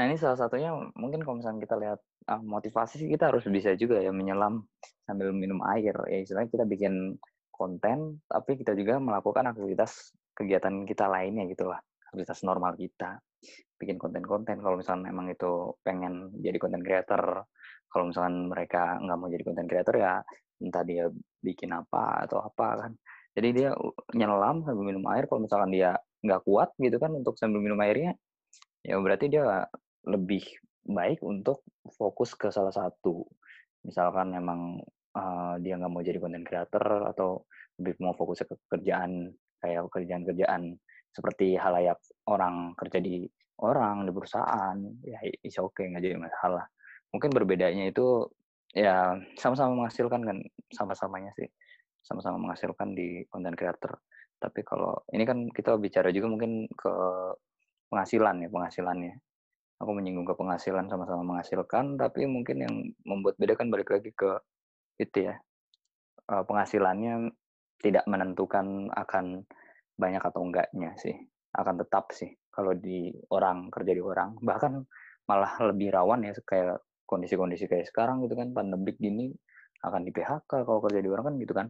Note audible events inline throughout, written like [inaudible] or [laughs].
Nah, ini salah satunya mungkin kalau misalnya kita lihat uh, motivasi sih kita harus bisa juga ya menyelam sambil minum air. Ya istilahnya kita bikin konten, tapi kita juga melakukan aktivitas kegiatan kita lainnya gitu lah. Aktivitas normal kita. Bikin konten-konten kalau misalnya memang itu pengen jadi konten creator. Kalau misalnya mereka nggak mau jadi konten creator ya entah dia bikin apa atau apa kan. Jadi dia nyelam sambil minum air. Kalau misalkan dia nggak kuat gitu kan untuk sambil minum airnya, ya berarti dia lebih baik untuk fokus ke salah satu. Misalkan memang uh, dia nggak mau jadi content creator atau lebih mau fokus ke kerjaan kayak kerjaan-kerjaan seperti halayak orang kerja di orang di perusahaan ya is oke okay, nggak jadi masalah. Mungkin berbedanya itu ya sama-sama menghasilkan kan sama-samanya sih. Sama-sama menghasilkan di content creator. Tapi kalau ini kan kita bicara juga mungkin ke penghasilan ya penghasilannya aku menyinggung ke penghasilan sama-sama menghasilkan tapi mungkin yang membuat beda kan balik lagi ke itu ya penghasilannya tidak menentukan akan banyak atau enggaknya sih akan tetap sih kalau di orang kerja di orang. Bahkan malah lebih rawan ya kayak kondisi-kondisi kayak sekarang gitu kan pandemik gini akan di PHK kalau kerja di orang kan gitu kan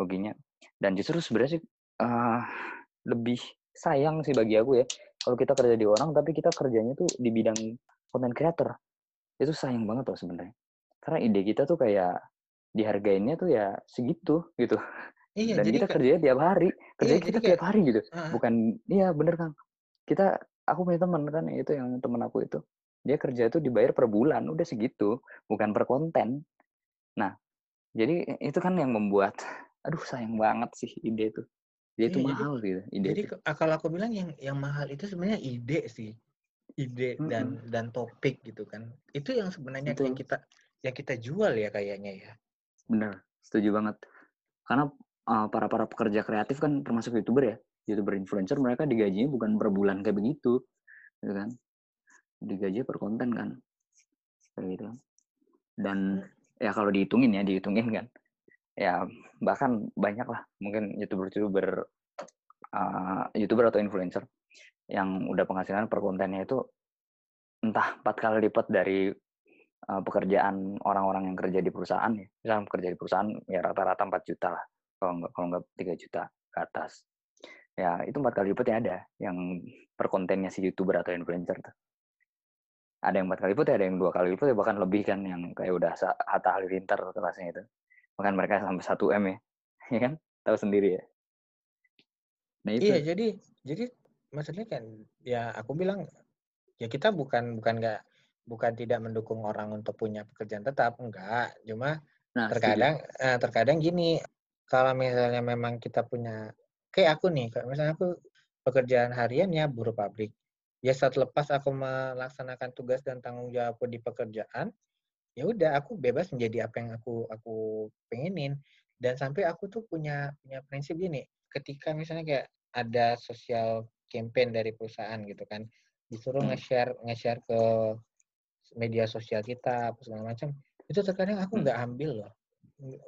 loginya dan justru sebenarnya sih uh, lebih sayang sih bagi aku ya kalau kita kerja di orang tapi kita kerjanya tuh di bidang content creator. Itu sayang banget loh sebenarnya. Karena ide kita tuh kayak dihargainnya tuh ya segitu gitu. Iya, dan kita kerjanya tiap hari kerja iya, kita kayak, tiap hari gitu. Uh, bukan iya bener kang. Kita aku punya teman kan itu yang teman aku itu. Dia kerja itu dibayar per bulan udah segitu bukan per konten. Nah jadi itu kan yang membuat aduh sayang banget sih ide itu dia itu iya, mahal jadi, gitu ide jadi itu. kalau aku bilang yang yang mahal itu sebenarnya ide sih ide mm-hmm. dan dan topik gitu kan. Itu yang sebenarnya itu. yang kita yang kita jual ya kayaknya ya. Bener setuju banget. Karena uh, para para pekerja kreatif kan termasuk youtuber ya youtuber influencer mereka digajinya bukan per bulan kayak begitu gitu kan. Digaji per konten kan kayak gitu dan ya kalau dihitungin ya dihitungin kan ya bahkan banyak lah mungkin youtuber-youtuber uh, youtuber atau influencer yang udah penghasilan per kontennya itu entah empat kali lipat dari uh, pekerjaan orang-orang yang kerja di perusahaan ya. Misalnya kerja di perusahaan ya rata-rata 4 juta lah kalau nggak kalau nggak tiga juta ke atas. Ya itu empat kali lipat ya ada yang per kontennya si youtuber atau influencer tuh. Ada yang empat kali lipat ya ada yang dua kali lipat ya bahkan lebih kan yang kayak udah Hatta Halilintar kelasnya itu bahkan mereka sampai satu m ya [laughs] ya kan? Tahu sendiri ya. Nah itu. Iya jadi jadi maksudnya kan ya aku bilang ya kita bukan bukan nggak bukan tidak mendukung orang untuk punya pekerjaan tetap enggak cuma nah, terkadang eh, terkadang gini kalau misalnya memang kita punya kayak aku nih kayak misalnya aku pekerjaan harian ya buruh pabrik. Ya saat lepas aku melaksanakan tugas dan tanggung jawabku di pekerjaan ya udah aku bebas menjadi apa yang aku aku pengenin dan sampai aku tuh punya punya prinsip gini ketika misalnya kayak ada sosial campaign dari perusahaan gitu kan disuruh hmm. nge-share nge-share ke media sosial kita apa segala macam itu terkadang aku hmm. nggak ambil loh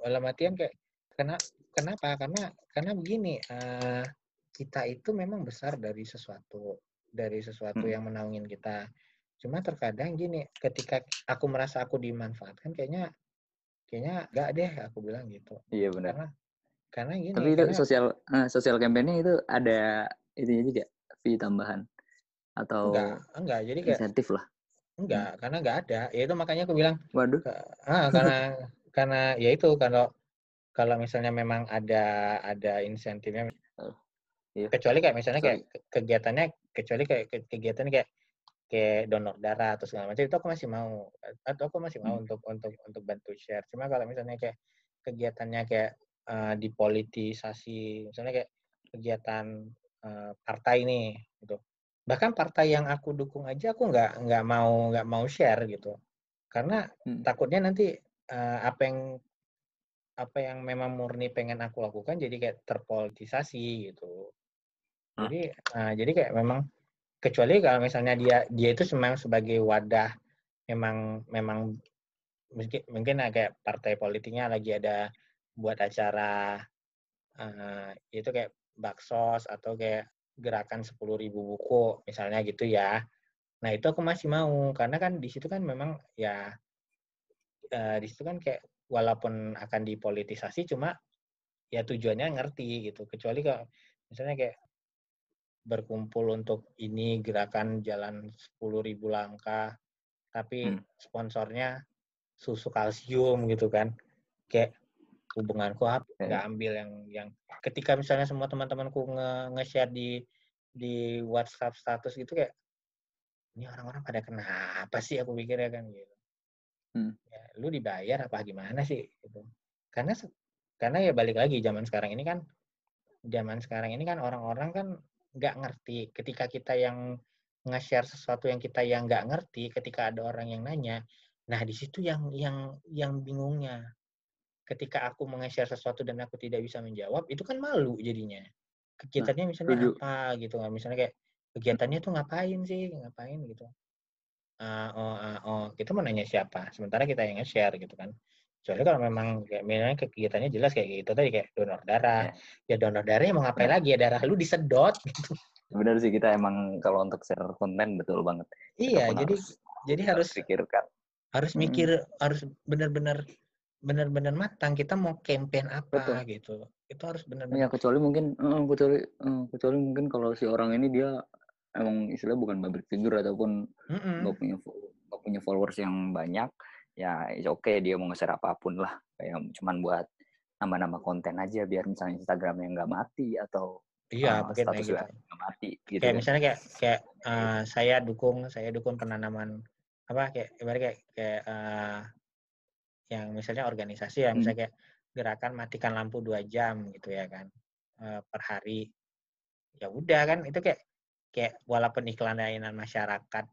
dalam artian kayak kena kenapa karena karena begini uh, kita itu memang besar dari sesuatu dari sesuatu hmm. yang menaungin kita Cuma terkadang gini, ketika aku merasa aku dimanfaatkan, kayaknya kayaknya enggak deh aku bilang gitu. Iya benar. Karena karena gini. Tapi itu karena, sosial uh, sosial campaign itu ada itunya juga fee tambahan atau enggak enggak jadi kayak insentif lah. Enggak, hmm. karena enggak ada. Ya itu makanya aku bilang. Waduh. Ah, karena [laughs] karena ya itu kalau kalau misalnya memang ada ada insentifnya. Oh, iya. Kecuali kayak misalnya Sorry. kayak kegiatannya kecuali kayak kegiatan kayak kayak donor darah atau segala macam itu aku masih mau atau aku masih mau hmm. untuk untuk untuk bantu share. Cuma kalau misalnya kayak kegiatannya kayak uh, dipolitisasi misalnya kayak kegiatan uh, partai nih gitu. Bahkan partai yang aku dukung aja aku nggak nggak mau nggak mau share gitu. Karena hmm. takutnya nanti uh, apa yang apa yang memang murni pengen aku lakukan jadi kayak terpolitisasi gitu. Jadi uh, jadi kayak memang kecuali kalau misalnya dia dia itu memang sebagai wadah memang memang mungkin mungkin kayak partai politiknya lagi ada buat acara uh, itu kayak baksos atau kayak gerakan sepuluh ribu buku misalnya gitu ya. Nah itu aku masih mau karena kan di situ kan memang ya uh, di situ kan kayak walaupun akan dipolitisasi cuma ya tujuannya ngerti gitu. Kecuali kalau misalnya kayak berkumpul untuk ini gerakan jalan 10.000 langkah. Tapi hmm. sponsornya susu kalsium gitu kan. Kayak hubunganku apa nggak ambil yang yang ketika misalnya semua teman-temanku nge-share di di WhatsApp status gitu kayak ini orang-orang pada kenapa sih? Aku pikirnya kan gitu. Hmm. ya, lu dibayar apa gimana sih gitu. Karena karena ya balik lagi zaman sekarang ini kan zaman sekarang ini kan orang-orang kan nggak ngerti. Ketika kita yang nge-share sesuatu yang kita yang nggak ngerti ketika ada orang yang nanya nah di situ yang yang yang bingungnya? Ketika aku nge-share sesuatu dan aku tidak bisa menjawab itu kan malu jadinya. Kegiatannya nah, misalnya tujuh. apa gitu kan? Misalnya kayak kegiatannya tuh ngapain sih? Ngapain? gitu. Uh, oh uh, oh. Kita mau nanya siapa? Sementara kita yang nge-share gitu kan soalnya kalau memang kayak misalnya kegiatannya jelas kayak gitu tadi kayak donor darah ya, ya donor darahnya mau ngapain ya. lagi ya darah lu disedot gitu benar sih kita emang kalau untuk share konten betul banget iya jadi harus, jadi harus pikirkan harus mikir hmm. harus benar-benar benar-benar matang kita mau campaign apa Betul. gitu itu harus benar-benar ya kecuali mungkin uh, kecuali uh, kecuali mungkin kalau si orang ini dia emang istilah bukan public figure ataupun nggak mm -mm. punya gak punya followers yang banyak ya oke okay dia mau nge-share apa pun lah kayak cuman buat nama-nama konten aja biar misalnya Instagram yang nggak mati atau iya uh, mungkin status gitu. nggak mati gitu kayak kan. misalnya kayak kayak uh, saya dukung saya dukung penanaman apa kayak ibarat kayak kayak uh, yang misalnya organisasi ya misalnya hmm. kayak gerakan matikan lampu dua jam gitu ya kan uh, per hari ya udah kan itu kayak kayak walaupun iklan layanan masyarakat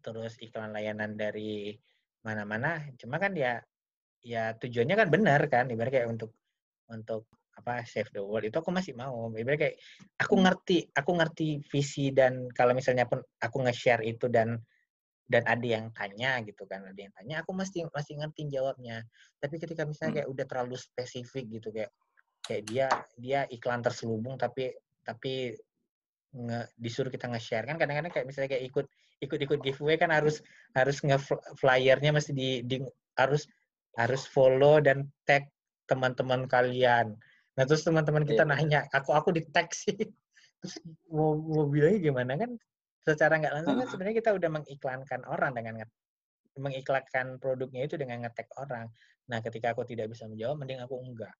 terus iklan layanan dari mana-mana cuma kan ya ya tujuannya kan benar kan ibarat kayak untuk untuk apa save the world itu aku masih mau ibarat kayak aku hmm. ngerti aku ngerti visi dan kalau misalnya pun aku nge-share itu dan dan ada yang tanya gitu kan ada yang tanya aku masih masih ngerti jawabnya tapi ketika misalnya hmm. kayak udah terlalu spesifik gitu kayak kayak dia dia iklan terselubung tapi tapi nge, disuruh kita nge-share kan kadang-kadang kayak misalnya kayak ikut ikut-ikut giveaway kan harus harus nge flyernya masih di, di harus harus follow dan tag teman-teman kalian. Nah terus teman-teman kita yeah. nanya, aku aku di tag sih. [laughs] Terus mau mau bilangnya gimana kan? Secara nggak langsung kan sebenarnya kita udah mengiklankan orang dengan mengiklankan produknya itu dengan ngetek orang. Nah ketika aku tidak bisa menjawab, mending aku enggak.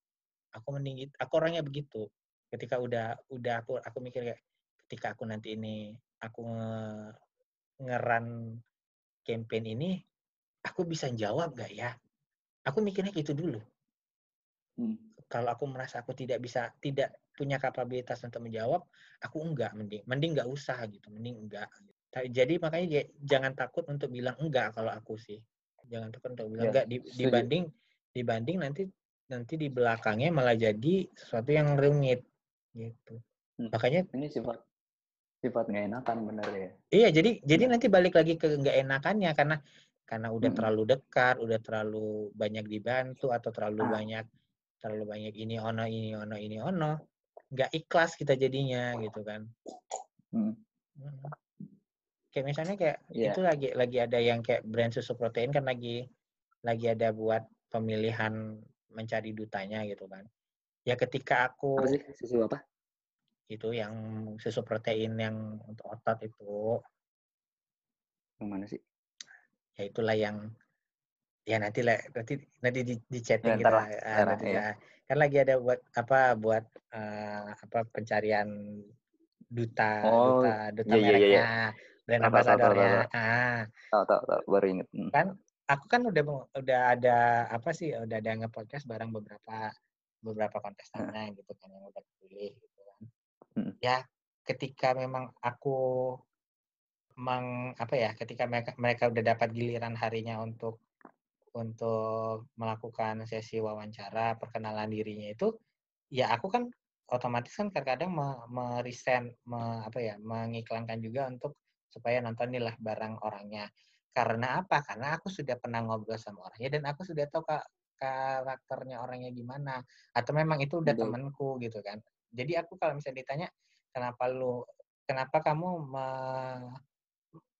Aku mending aku orangnya begitu. Ketika udah udah aku aku mikir kayak ketika aku nanti ini aku ngeran campaign ini, aku bisa jawab gak ya? Aku mikirnya gitu dulu. Hmm. Kalau aku merasa aku tidak bisa, tidak punya kapabilitas untuk menjawab, aku enggak mending, mending nggak usah gitu, mending enggak. Jadi makanya jangan takut untuk bilang enggak kalau aku sih, jangan takut untuk bilang ya, enggak dibanding dibanding nanti nanti di belakangnya malah jadi sesuatu yang rumit gitu. Hmm. Makanya ini sifat sifat nggak enakan bener ya iya jadi jadi nanti balik lagi ke nggak enakannya karena karena udah hmm. terlalu dekat udah terlalu banyak dibantu atau terlalu ah. banyak terlalu banyak ini ono ini ono ini ono nggak ikhlas kita jadinya gitu kan hmm. kayak misalnya kayak yeah. itu lagi lagi ada yang kayak brand susu protein kan lagi lagi ada buat pemilihan mencari dutanya gitu kan ya ketika aku apa sih susu apa itu yang susu protein yang untuk otot itu yang mana sih ya itulah yang ya nanti lah nanti nanti di, di chatting ya, kita lah, ah, nanti ya. ya kan lagi ada buat apa buat uh, apa pencarian duta oh, duta duta iya, mereknya iya, iya. brand ambasadornya ah tahu tahu tahu baru inget hmm. kan aku kan udah udah ada apa sih udah ada nge-podcast bareng beberapa beberapa kontestannya hmm. gitu kan yang udah pilih gitu Hmm. Ya, ketika memang aku meng apa ya, ketika mereka mereka udah dapat giliran harinya untuk untuk melakukan sesi wawancara perkenalan dirinya itu, ya aku kan otomatis kan kadang-kadang meresend me, apa ya, mengiklankan juga untuk supaya nonton inilah barang orangnya. Karena apa? Karena aku sudah pernah ngobrol sama orangnya dan aku sudah tahu kak karakternya orangnya gimana atau memang itu udah temanku gitu kan jadi aku kalau misalnya ditanya kenapa lu kenapa kamu me,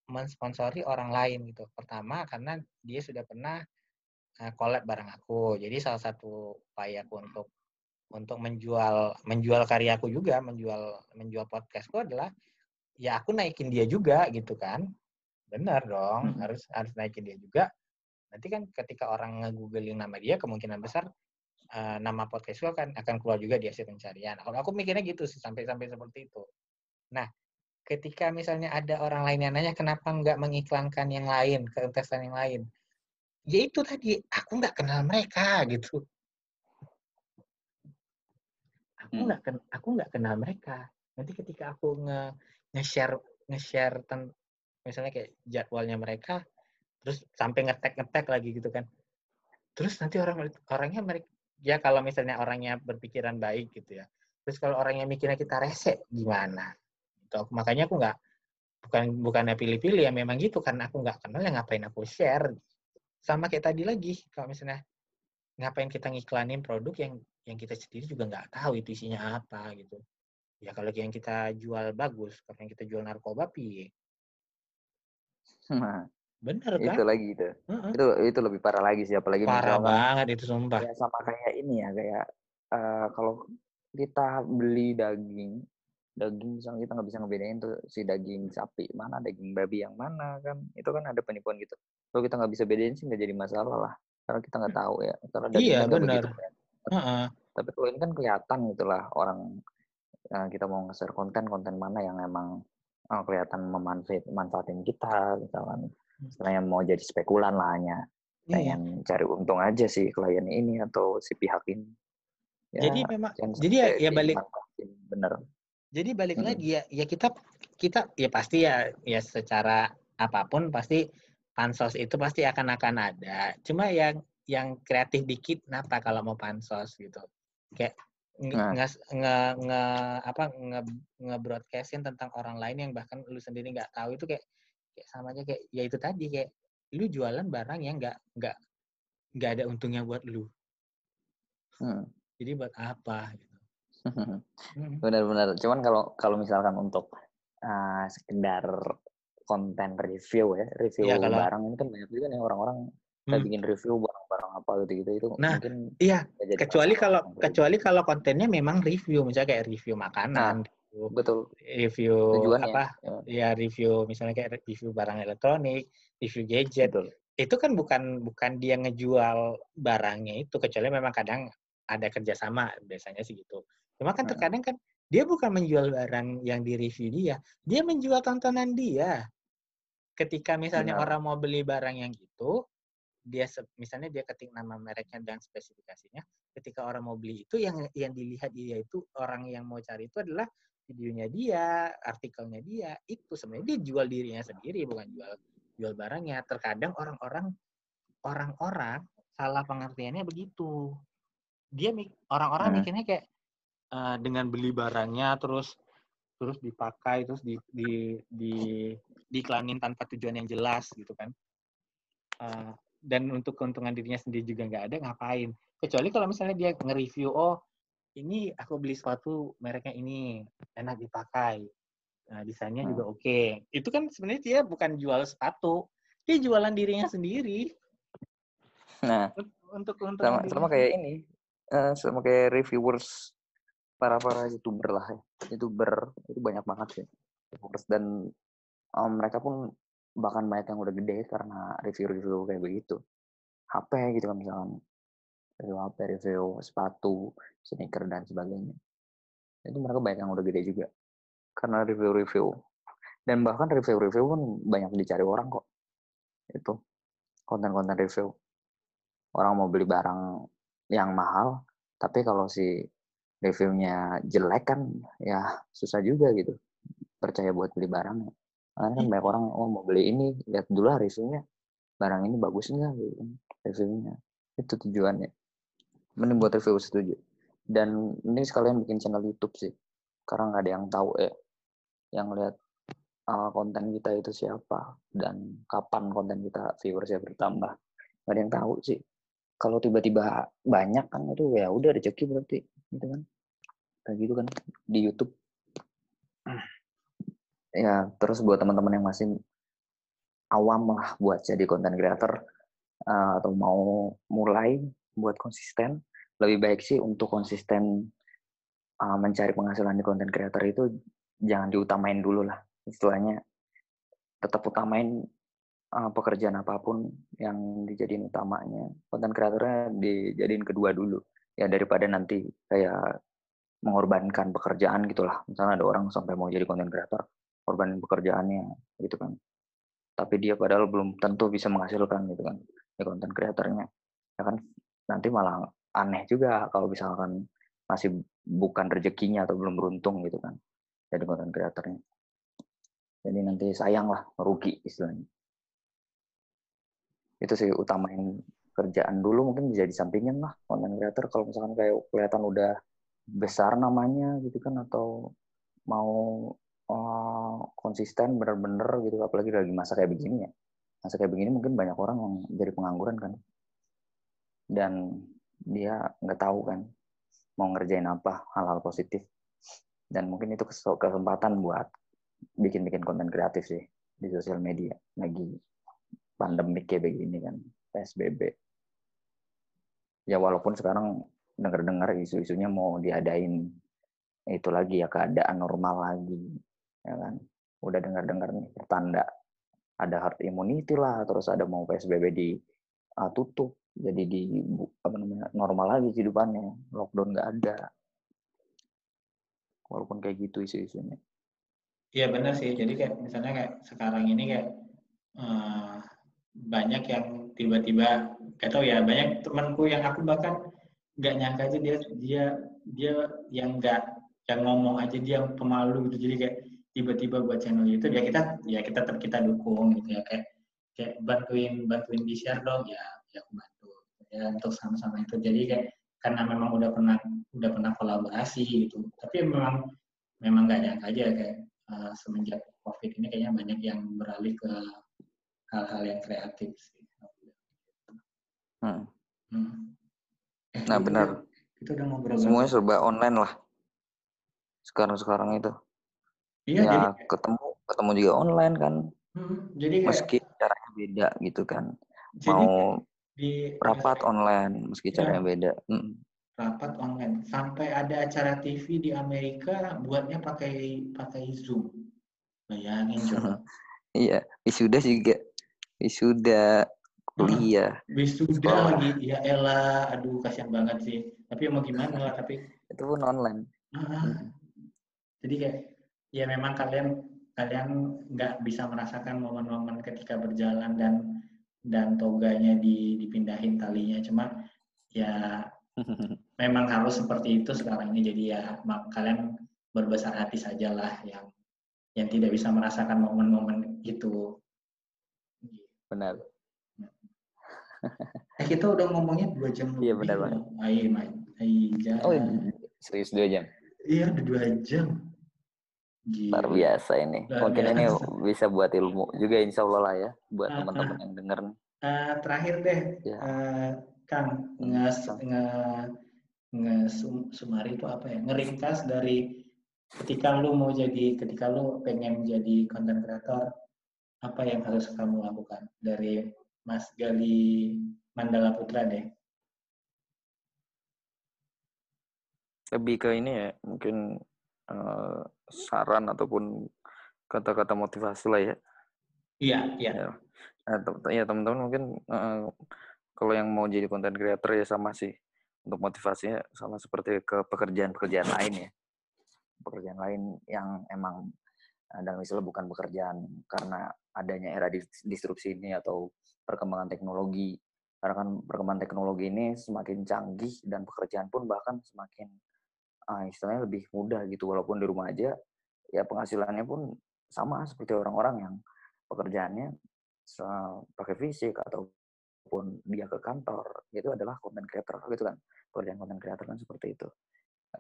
mensponsori orang lain gitu. Pertama karena dia sudah pernah uh, collab bareng aku. Jadi salah satu upaya aku untuk untuk menjual menjual karyaku juga, menjual menjual podcastku adalah ya aku naikin dia juga gitu kan. Benar dong, hmm. harus harus naikin dia juga. Nanti kan ketika orang nge-googling nama dia kemungkinan besar uh, nama podcastku akan akan keluar juga di hasil pencarian. Kalau aku mikirnya gitu sih sampai sampai seperti itu. Nah, ketika misalnya ada orang lain yang nanya kenapa nggak mengiklankan yang lain, kontestan yang lain, ya itu tadi aku nggak kenal mereka gitu. Aku hmm. nggak hmm. aku nggak kenal mereka. Nanti ketika aku nge nge-share nge-share ten, misalnya kayak jadwalnya mereka, terus sampai ngetek ngetek lagi gitu kan. Terus nanti orang orangnya mereka ya kalau misalnya orangnya berpikiran baik gitu ya. Terus kalau orangnya mikirnya kita rese gimana? gitu. Makanya aku nggak bukan bukannya pilih-pilih ya memang gitu karena aku nggak kenal ya ngapain aku share. Sama kayak tadi lagi kalau misalnya ngapain kita ngiklanin produk yang yang kita sendiri juga nggak tahu itu isinya apa gitu. Ya kalau yang kita jual bagus, kalau yang kita jual narkoba pi. Nah, bener kan? Itu lagi itu. Uh-uh. Itu itu lebih parah lagi sih apalagi parah banget itu sumpah. Ya sama kayak ini ya kayak uh, kalau kita beli daging daging misalnya kita nggak bisa ngebedain tuh si daging sapi mana daging babi yang mana kan itu kan ada penipuan gitu kalau kita nggak bisa bedain sih nggak jadi masalah lah karena kita nggak tahu ya karena daging iya, benar. begitu kan. uh-uh. tapi kalau ini kan kelihatan gitulah orang uh, kita mau nge-share konten konten mana yang emang uh, kelihatan memanfaat manfaatin kita misalnya misalnya mau jadi spekulan lah hanya iya. pengen cari untung aja sih klien ini atau si pihak ini ya, jadi memang jadi ya, ya balik bener jadi balik hmm. lagi ya, ya kita kita ya pasti ya ya secara apa pun pasti pansos itu pasti akan akan ada. Cuma yang yang kreatif dikit kenapa kalau mau pansos gitu. Kayak nah. nge, nge, nge apa nge, nge broadcastin tentang orang lain yang bahkan lu sendiri nggak tahu itu kayak kayak sama aja kayak ya itu tadi kayak lu jualan barang yang nggak nggak nggak ada untungnya buat lu. Hmm. Jadi buat apa? Gitu. [laughs] Benar-benar. Cuman kalau kalau misalkan untuk uh, sekedar konten review ya, review ya, kalau... barang ini kan banyak juga nih orang-orang hmm. bikin review barang-barang apa gitu-gitu itu nah, mungkin iya kecuali kalau kecuali kalau kontennya memang review misalnya kayak review makanan nah, betul review Tujuannya, apa ya. ya review misalnya kayak review barang elektronik review gadget betul. itu kan bukan bukan dia ngejual barangnya itu kecuali memang kadang ada kerjasama biasanya sih gitu Cuma kan terkadang kan dia bukan menjual barang yang di review dia, dia menjual tontonan dia. Ketika misalnya Benar. orang mau beli barang yang itu, dia misalnya dia ketik nama mereknya dan spesifikasinya, ketika orang mau beli itu yang yang dilihat dia itu orang yang mau cari itu adalah videonya dia, artikelnya dia, itu sebenarnya dia jual dirinya sendiri bukan jual jual barangnya. Terkadang orang-orang orang-orang salah pengertiannya begitu. Dia orang-orang hmm. mikirnya kayak uh, dengan beli barangnya terus terus dipakai terus di di di diiklanin tanpa tujuan yang jelas gitu kan uh, dan untuk keuntungan dirinya sendiri juga nggak ada ngapain kecuali kalau misalnya dia nge-review oh ini aku beli sepatu mereknya ini enak dipakai nah desainnya hmm. juga oke. Okay. itu kan sebenarnya dia bukan jual sepatu dia jualan dirinya sendiri. Nah untuk untuk sama, sama kayak ini uh, sama kayak reviewers para para youtuber lah ya. Youtuber itu banyak banget sih youtubers dan um, mereka pun bahkan banyak yang udah gede karena review-review kayak begitu. HP gitu kan misalnya review HP review sepatu sneaker dan sebagainya. Itu mereka banyak yang udah gede juga. Karena review-review. Dan bahkan review-review pun banyak dicari orang kok. Itu konten-konten review. Orang mau beli barang yang mahal tapi kalau si reviewnya jelek kan ya susah juga gitu. Percaya buat beli barang karena kan banyak orang oh mau beli ini lihat dulu lah reviewnya. Barang ini bagus nggak? Gitu kan, reviewnya. Itu tujuannya mending buat review setuju. Dan ini sekalian bikin channel YouTube sih karena nggak ada yang tahu ya yang lihat uh, konten kita itu siapa dan kapan konten kita viewersnya bertambah. Nggak ada yang tahu sih. Kalau tiba-tiba banyak kan itu ya udah rezeki berarti gitu kan. Kayak gitu kan di YouTube. [clears throat] Ya terus buat teman-teman yang masih awam lah buat jadi content creator uh, atau mau mulai buat konsisten, lebih baik sih untuk konsisten uh, mencari penghasilan di content creator itu jangan diutamain dulu lah. Istilahnya tetap utamain uh, pekerjaan apa pun yang dijadiin utamanya. Content creatornya dijadiin kedua dulu. Ya daripada nanti kayak mengorbankan pekerjaan gitulah. Misalnya ada orang sampai mau jadi content creator, korbanin pekerjaannya gitu kan tapi dia padahal belum tentu bisa menghasilkan gitu kan ya konten kreatornya ya kan nanti malah aneh juga kalau misalkan masih bukan rezekinya atau belum beruntung gitu kan jadi konten kreatornya. Jadi nanti sayang lah merugi istilahnya. Itu sih utamain kerjaan dulu mungkin bisa disampingin lah konten kreator. Kalau misalkan kayak kelihatan udah besar namanya gitu kan atau mau oh, konsisten bener-bener gitu apalagi lagi masa kayak begini ya. Masa kayak begini mungkin banyak orang yang jadi pengangguran kan. Dan dia nggak tahu kan mau ngerjain apa hal-hal positif. Dan mungkin itu kesempatan buat bikin-bikin konten kreatif sih di sosial media. Lagi pandemi kayak begini kan PSBB ya walaupun sekarang dengar-dengar isu-isunya mau diadain itu lagi ya keadaan normal lagi ya kan. Udah dengar-dengar nih pertanda ada herd immunity lah terus ada mau psbb di tutup jadi di apa namanya normal lagi kehidupannya lockdown nggak ada. Walaupun kayak gitu isu-isunya iya benar sih. Jadi kayak misalnya kayak sekarang ini kayak uh, banyak yang tiba-tiba gak tau ya banyak temanku yang aku bahkan nggak nyangka aja dia dia dia yang nggak yang ngomong aja dia pemalu gitu. Jadi kayak tiba-tiba buat channel YouTube ya kita ya kita tetap kita dukung gitu ya. Kayak kayak bantuin bantuin di share dong. Ya ya aku ya untuk sama-sama itu jadi kayak karena memang udah pernah udah pernah kolaborasi gitu tapi memang memang gak nyangka aja kayak uh, semenjak covid ini kayaknya banyak yang beralih ke hal-hal yang kreatif sih. Hmm. Hmm. Eh, nah benar. Kita udah ngobrol. Semuanya serba online lah. Sekarang sekarang itu. Iya, ya, jadi ketemu ketemu juga online kan. Hmm, jadi kayak, meski caranya beda gitu kan. Jadi Mau di rapat online meski ya, caranya beda. Hmm. Rapat online. Sampai ada acara TV di Amerika buatnya pakai pakai Zoom. Bayangin coba. [laughs] iya, wisuda juga. Wisuda kuliah. Wisuda Sekolah. lagi. Ya elah, aduh kasihan banget sih. Tapi mau gimana lah, tapi itu pun online. Ah, hmm. Jadi kayak ya memang kalian kalian nggak bisa merasakan momen-momen ketika berjalan dan dan toganya di, dipindahin talinya. Cuma ya [laughs] memang harus seperti itu sekarang ini. Jadi ya mak, kalian berbesar hati sajalah yang yang tidak bisa merasakan momen-momen itu. Benar. Eh, kita udah ngomongnya dua jam iya benar banget. Ayo oh serius dua jam? Iya udah dua jam Luar biasa ini. Luar Mungkin biasa. ini bisa buat ilmu juga insya Allah lah ya. Buat uh, teman-teman uh, yang denger. Uh, terakhir deh, ya. uh, Kang, nge, nge, nge sum, sumari itu apa ya? Ngeringkas dari ketika lu mau jadi, ketika lu pengen jadi content creator, apa yang harus kamu lakukan? Dari Mas Gali Mandala Putra deh. Lebih ke ini ya, mungkin uh, saran ataupun kata-kata motivasi lah ya. Iya, iya. Ya, ya teman-teman mungkin uh, kalau yang mau jadi content creator ya sama sih untuk motivasinya sama seperti ke pekerjaan-pekerjaan lain ya. Pekerjaan lain yang emang dalam istilah bukan pekerjaan karena adanya era disrupsi ini atau perkembangan teknologi. Karena kan perkembangan teknologi ini semakin canggih dan pekerjaan pun bahkan semakin uh, istilahnya lebih mudah gitu. Walaupun di rumah aja ya penghasilannya pun sama seperti orang-orang yang pekerjaannya pakai fisik ataupun dia ke kantor itu adalah content creator gitu kan. Pekerjaan content creator kan seperti itu.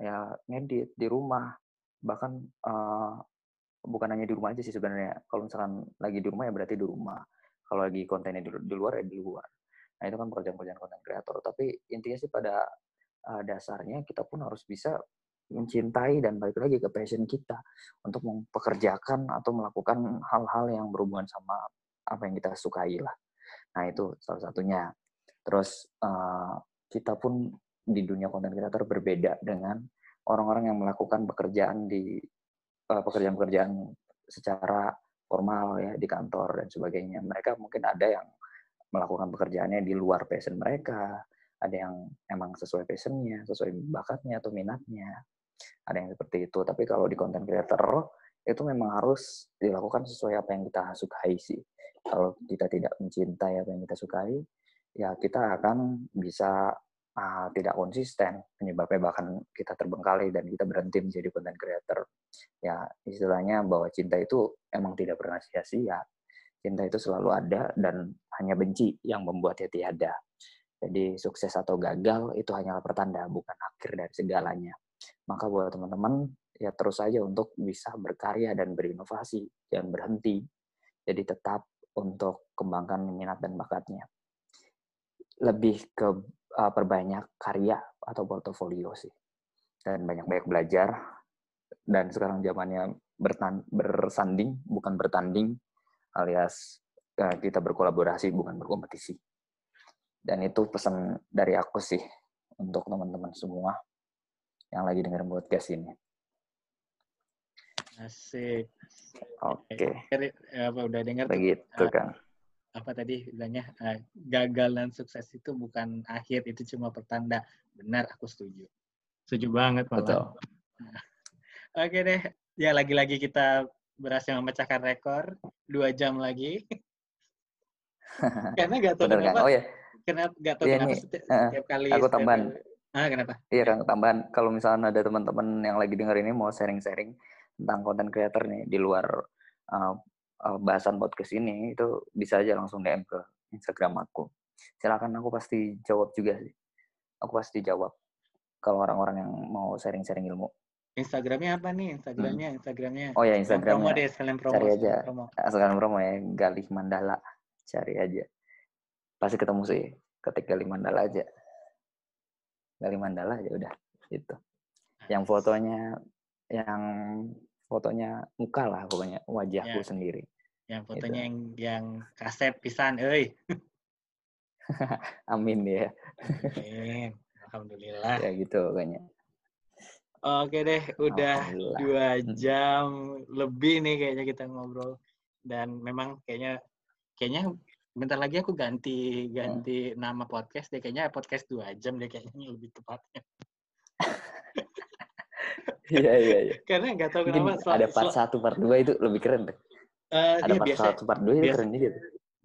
Ya ngedit di rumah bahkan uh, bukan hanya di rumah aja sih sebenarnya. Kalau misalkan lagi di rumah ya berarti di rumah. Kalau lagi kontennya di, di luar ya di luar. Nah itu kan pekerjaan-pekerjaan content creator. Tapi intinya sih pada uh, dasarnya kita pun harus bisa mencintai dan balik lagi ke passion kita untuk mempekerjakan atau melakukan hal-hal yang berhubungan sama apa yang kita sukai lah. Nah itu salah satunya. Terus uh, kita pun di dunia konten kreator berbeda dengan orang-orang yang melakukan pekerjaan di uh, pekerjaan-pekerjaan secara formal ya di kantor dan sebagainya. Mereka mungkin ada yang melakukan pekerjaannya di luar passion mereka, ada yang emang sesuai passionnya, sesuai bakatnya atau minatnya, ada yang seperti itu. Tapi kalau di content creator itu memang harus dilakukan sesuai apa yang kita sukai sih. Kalau kita tidak mencintai apa yang kita sukai, ya kita akan bisa uh, tidak konsisten, penyebabnya bahkan kita terbengkalai dan kita berhenti menjadi content creator. Ya istilahnya bahwa cinta itu emang tidak pernah sia-sia. Cinta itu selalu ada dan hanya benci yang membuatnya tiada. Jadi sukses atau gagal itu hanyalah pertanda, bukan akhir dari segalanya. Maka buat teman-teman ya terus saja untuk bisa berkarya dan berinovasi, jangan berhenti. Jadi tetap untuk kembangkan minat dan bakatnya. Lebih ke uh, perbanyak karya atau portofolio sih. Dan banyak-banyak belajar. Dan sekarang zamannya bersanding, bukan bertanding, alias uh, kita berkolaborasi, bukan berkompetisi. Dan itu pesan dari aku sih untuk teman-teman semua yang lagi dengerin podcast ini. Asik. Oke. Okay. Apa udah dengar Begitu uh, kan. Apa tadi bilangnya uh, gagal dan sukses itu bukan akhir, itu cuma pertanda. Benar, aku setuju. Setuju banget malah. Betul. [laughs] Oke okay deh. Ya lagi-lagi kita berhasil memecahkan rekor dua jam lagi. [laughs] Karena gak tahu Bener, kenapa. Kan? Oh ya. Kenapa gak tahu ya, kenapa setiap, uh, kali. Aku tambahan. Ah, kenapa? Iya kan tambahan kalau misalnya ada teman-teman yang lagi denger ini mau sharing-sharing tentang konten creator nih di luar uh, uh, bahasan podcast ini itu bisa aja langsung DM ke Instagram aku. Silakan aku pasti jawab juga sih. Aku pasti jawab kalau orang-orang yang mau sharing-sharing ilmu. Instagramnya apa nih? Instagramnya, hmm. Instagramnya. Oh ya Instagramnya. Promo deh, sekalian promo. Cari aja. Promo. Sekalian promo ya, Galih Mandala. Cari aja. Pasti ketemu sih. Ketik Galih Mandala aja. Galih Mandala aja udah. Itu. Yang fotonya yang fotonya muka lah pokoknya wajahku ya. sendiri. Yang fotonya gitu. yang yang kaset pisan, eh. [laughs] Amin ya. Amin. Alhamdulillah. Ya gitu pokoknya. Oke deh, udah dua hmm. jam lebih nih kayaknya kita ngobrol dan memang kayaknya kayaknya bentar lagi aku ganti ganti hmm. nama podcast deh kayaknya podcast dua jam deh kayaknya lebih tepatnya. [laughs] Iya iya iya. Karena nggak tahu Mungkin kenapa. ada part satu part dua itu lebih keren deh. Uh, ada iya, part biasa, satu part dua itu biasa, keren juga.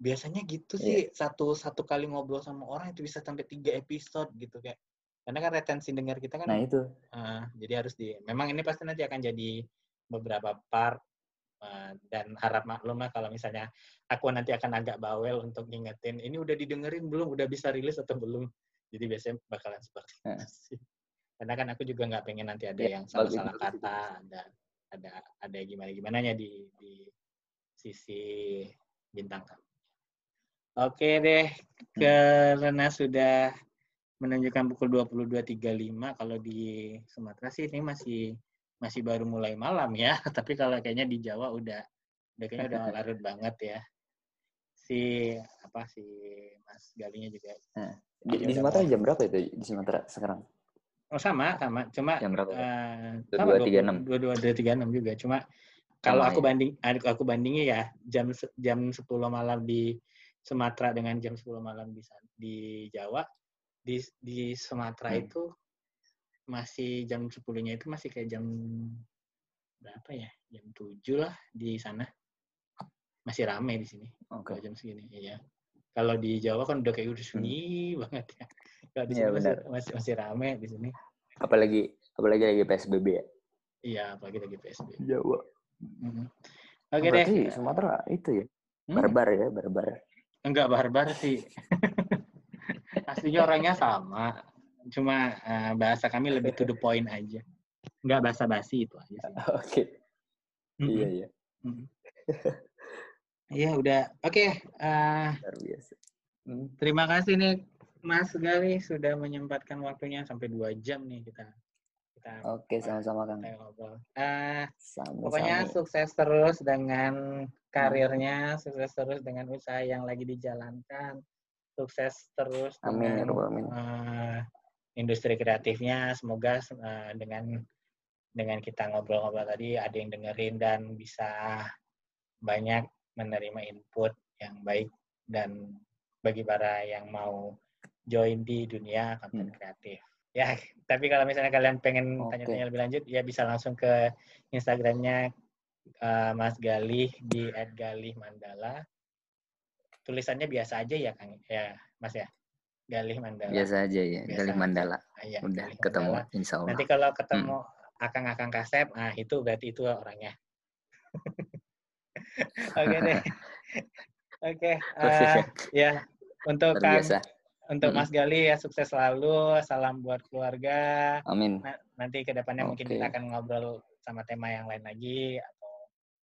Biasanya gitu yeah. sih satu satu kali ngobrol sama orang itu bisa sampai tiga episode gitu kayak. Karena kan retensi dengar kita kan. Nah itu. Uh, jadi harus di. Memang ini pasti nanti akan jadi beberapa part dan harap maklum lah kalau misalnya aku nanti akan agak bawel untuk ngingetin ini udah didengerin belum? Udah bisa rilis atau belum? Jadi biasanya bakalan seperti itu sih. Karena kan aku juga nggak pengen nanti ada ya, yang salah-salah kata ada ada ada gimana gimana nya di di sisi bintang tamu. Oke deh hmm. karena sudah menunjukkan pukul 22.35 kalau di Sumatera sih ini masih masih baru mulai malam ya [laughs] tapi kalau kayaknya di Jawa udah udah kayaknya udah [laughs] larut banget ya si apa si Mas Galinya juga nah, di, di Sumatera jam berapa itu di Sumatera sekarang Oh sama, sama. Cuma jam berapa? Uh, dua tiga enam. Dua dua tiga enam juga. Cuma kalau aku ya? banding, aku bandingnya ya jam jam sepuluh malam di Sumatera dengan jam sepuluh malam di di Jawa, di di Sumatera hmm. itu masih jam sepuluhnya itu masih kayak jam berapa ya? Jam tujuh lah di sana. Masih rame di sini. Okay. Jam segini, iya. Kalau di Jawa kan udah kayak udah sunyi hmm. [laughs] banget ya. Kalau di iya, sini masih, masih masih rame di sini. Apalagi apalagi lagi PSBB ya. Iya, apalagi lagi PSBB. Jawa. Mm-hmm. Oke okay deh. Sumatera itu ya. Hmm? Barbar ya, barbar. Enggak barbar sih. [laughs] Aslinya orangnya sama. Cuma uh, bahasa kami lebih to the point aja. Enggak basa-basi itu aja. [laughs] Oke. Okay. Iya, iya. [laughs] Iya, udah. Oke. Okay, uh, biasa. Hmm. Terima kasih nih Mas Gali sudah menyempatkan waktunya sampai dua jam nih kita. kita Oke, sama-sama Kang. Uh, pokoknya sukses terus dengan karirnya, sukses terus dengan usaha yang lagi dijalankan, sukses terus amin, dengan amin. Uh, industri kreatifnya. Semoga uh, dengan dengan kita ngobrol-ngobrol tadi ada yang dengerin dan bisa banyak menerima input yang baik dan bagi para yang mau join di dunia konten hmm. kreatif. Ya, tapi kalau misalnya kalian pengen okay. tanya-tanya lebih lanjut, ya bisa langsung ke Instagramnya uh, Mas Galih di @galih_mandala. Tulisannya biasa aja ya, Kang. Ya, Mas ya. Galih Mandala. Biasa aja ya, biasa Galih Mandala. Ah, ya, Udah Galih ketemu, Mandala. insya Allah. Nanti kalau ketemu hmm. akang-akang kasep, ah itu berarti itu orangnya. [laughs] Oke deh. [laughs] Oke. Uh, ya, untuk Kang, untuk hmm. Mas Gali ya sukses selalu. Salam buat keluarga. Amin. Nah, nanti ke depannya okay. mungkin kita akan ngobrol sama tema yang lain lagi atau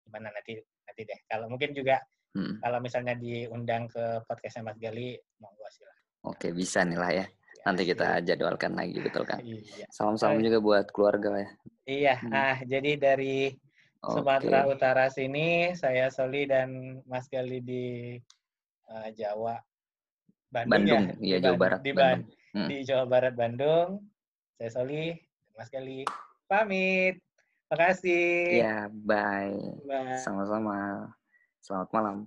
gimana nanti nanti deh. Kalau mungkin juga hmm. kalau misalnya diundang ke podcastnya Mas Gali, monggo silahkan. Oke, bisa nih lah ya. Nanti kita jadwalkan lagi, betul kan? Iya. Salam-salam juga buat keluarga ya. Iya, hmm. ah jadi dari Sumatera okay. Utara sini, saya Soli dan Mas Gali di uh, Jawa. Bandung, Bandung ya? Iya, Jawa Barat. Di, Bandung. Hmm. di Jawa Barat, Bandung. Saya Soli, Mas Gali. Pamit. Makasih. Ya, bye. Bye. Sama-sama. Selamat malam.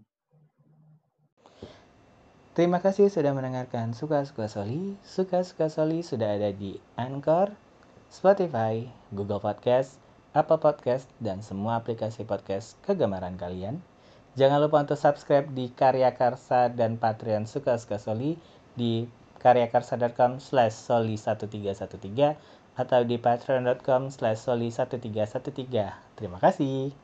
Terima kasih sudah mendengarkan Suka-Suka Soli. Suka-Suka Soli sudah ada di Anchor, Spotify, Google Podcast, Apple Podcast, dan semua aplikasi podcast kegemaran kalian. Jangan lupa untuk subscribe di Karya Karsa dan Patreon Suka-Suka Soli di karyakarsa.com slash soli 1313 atau di patreon.com slash soli 1313. Terima kasih.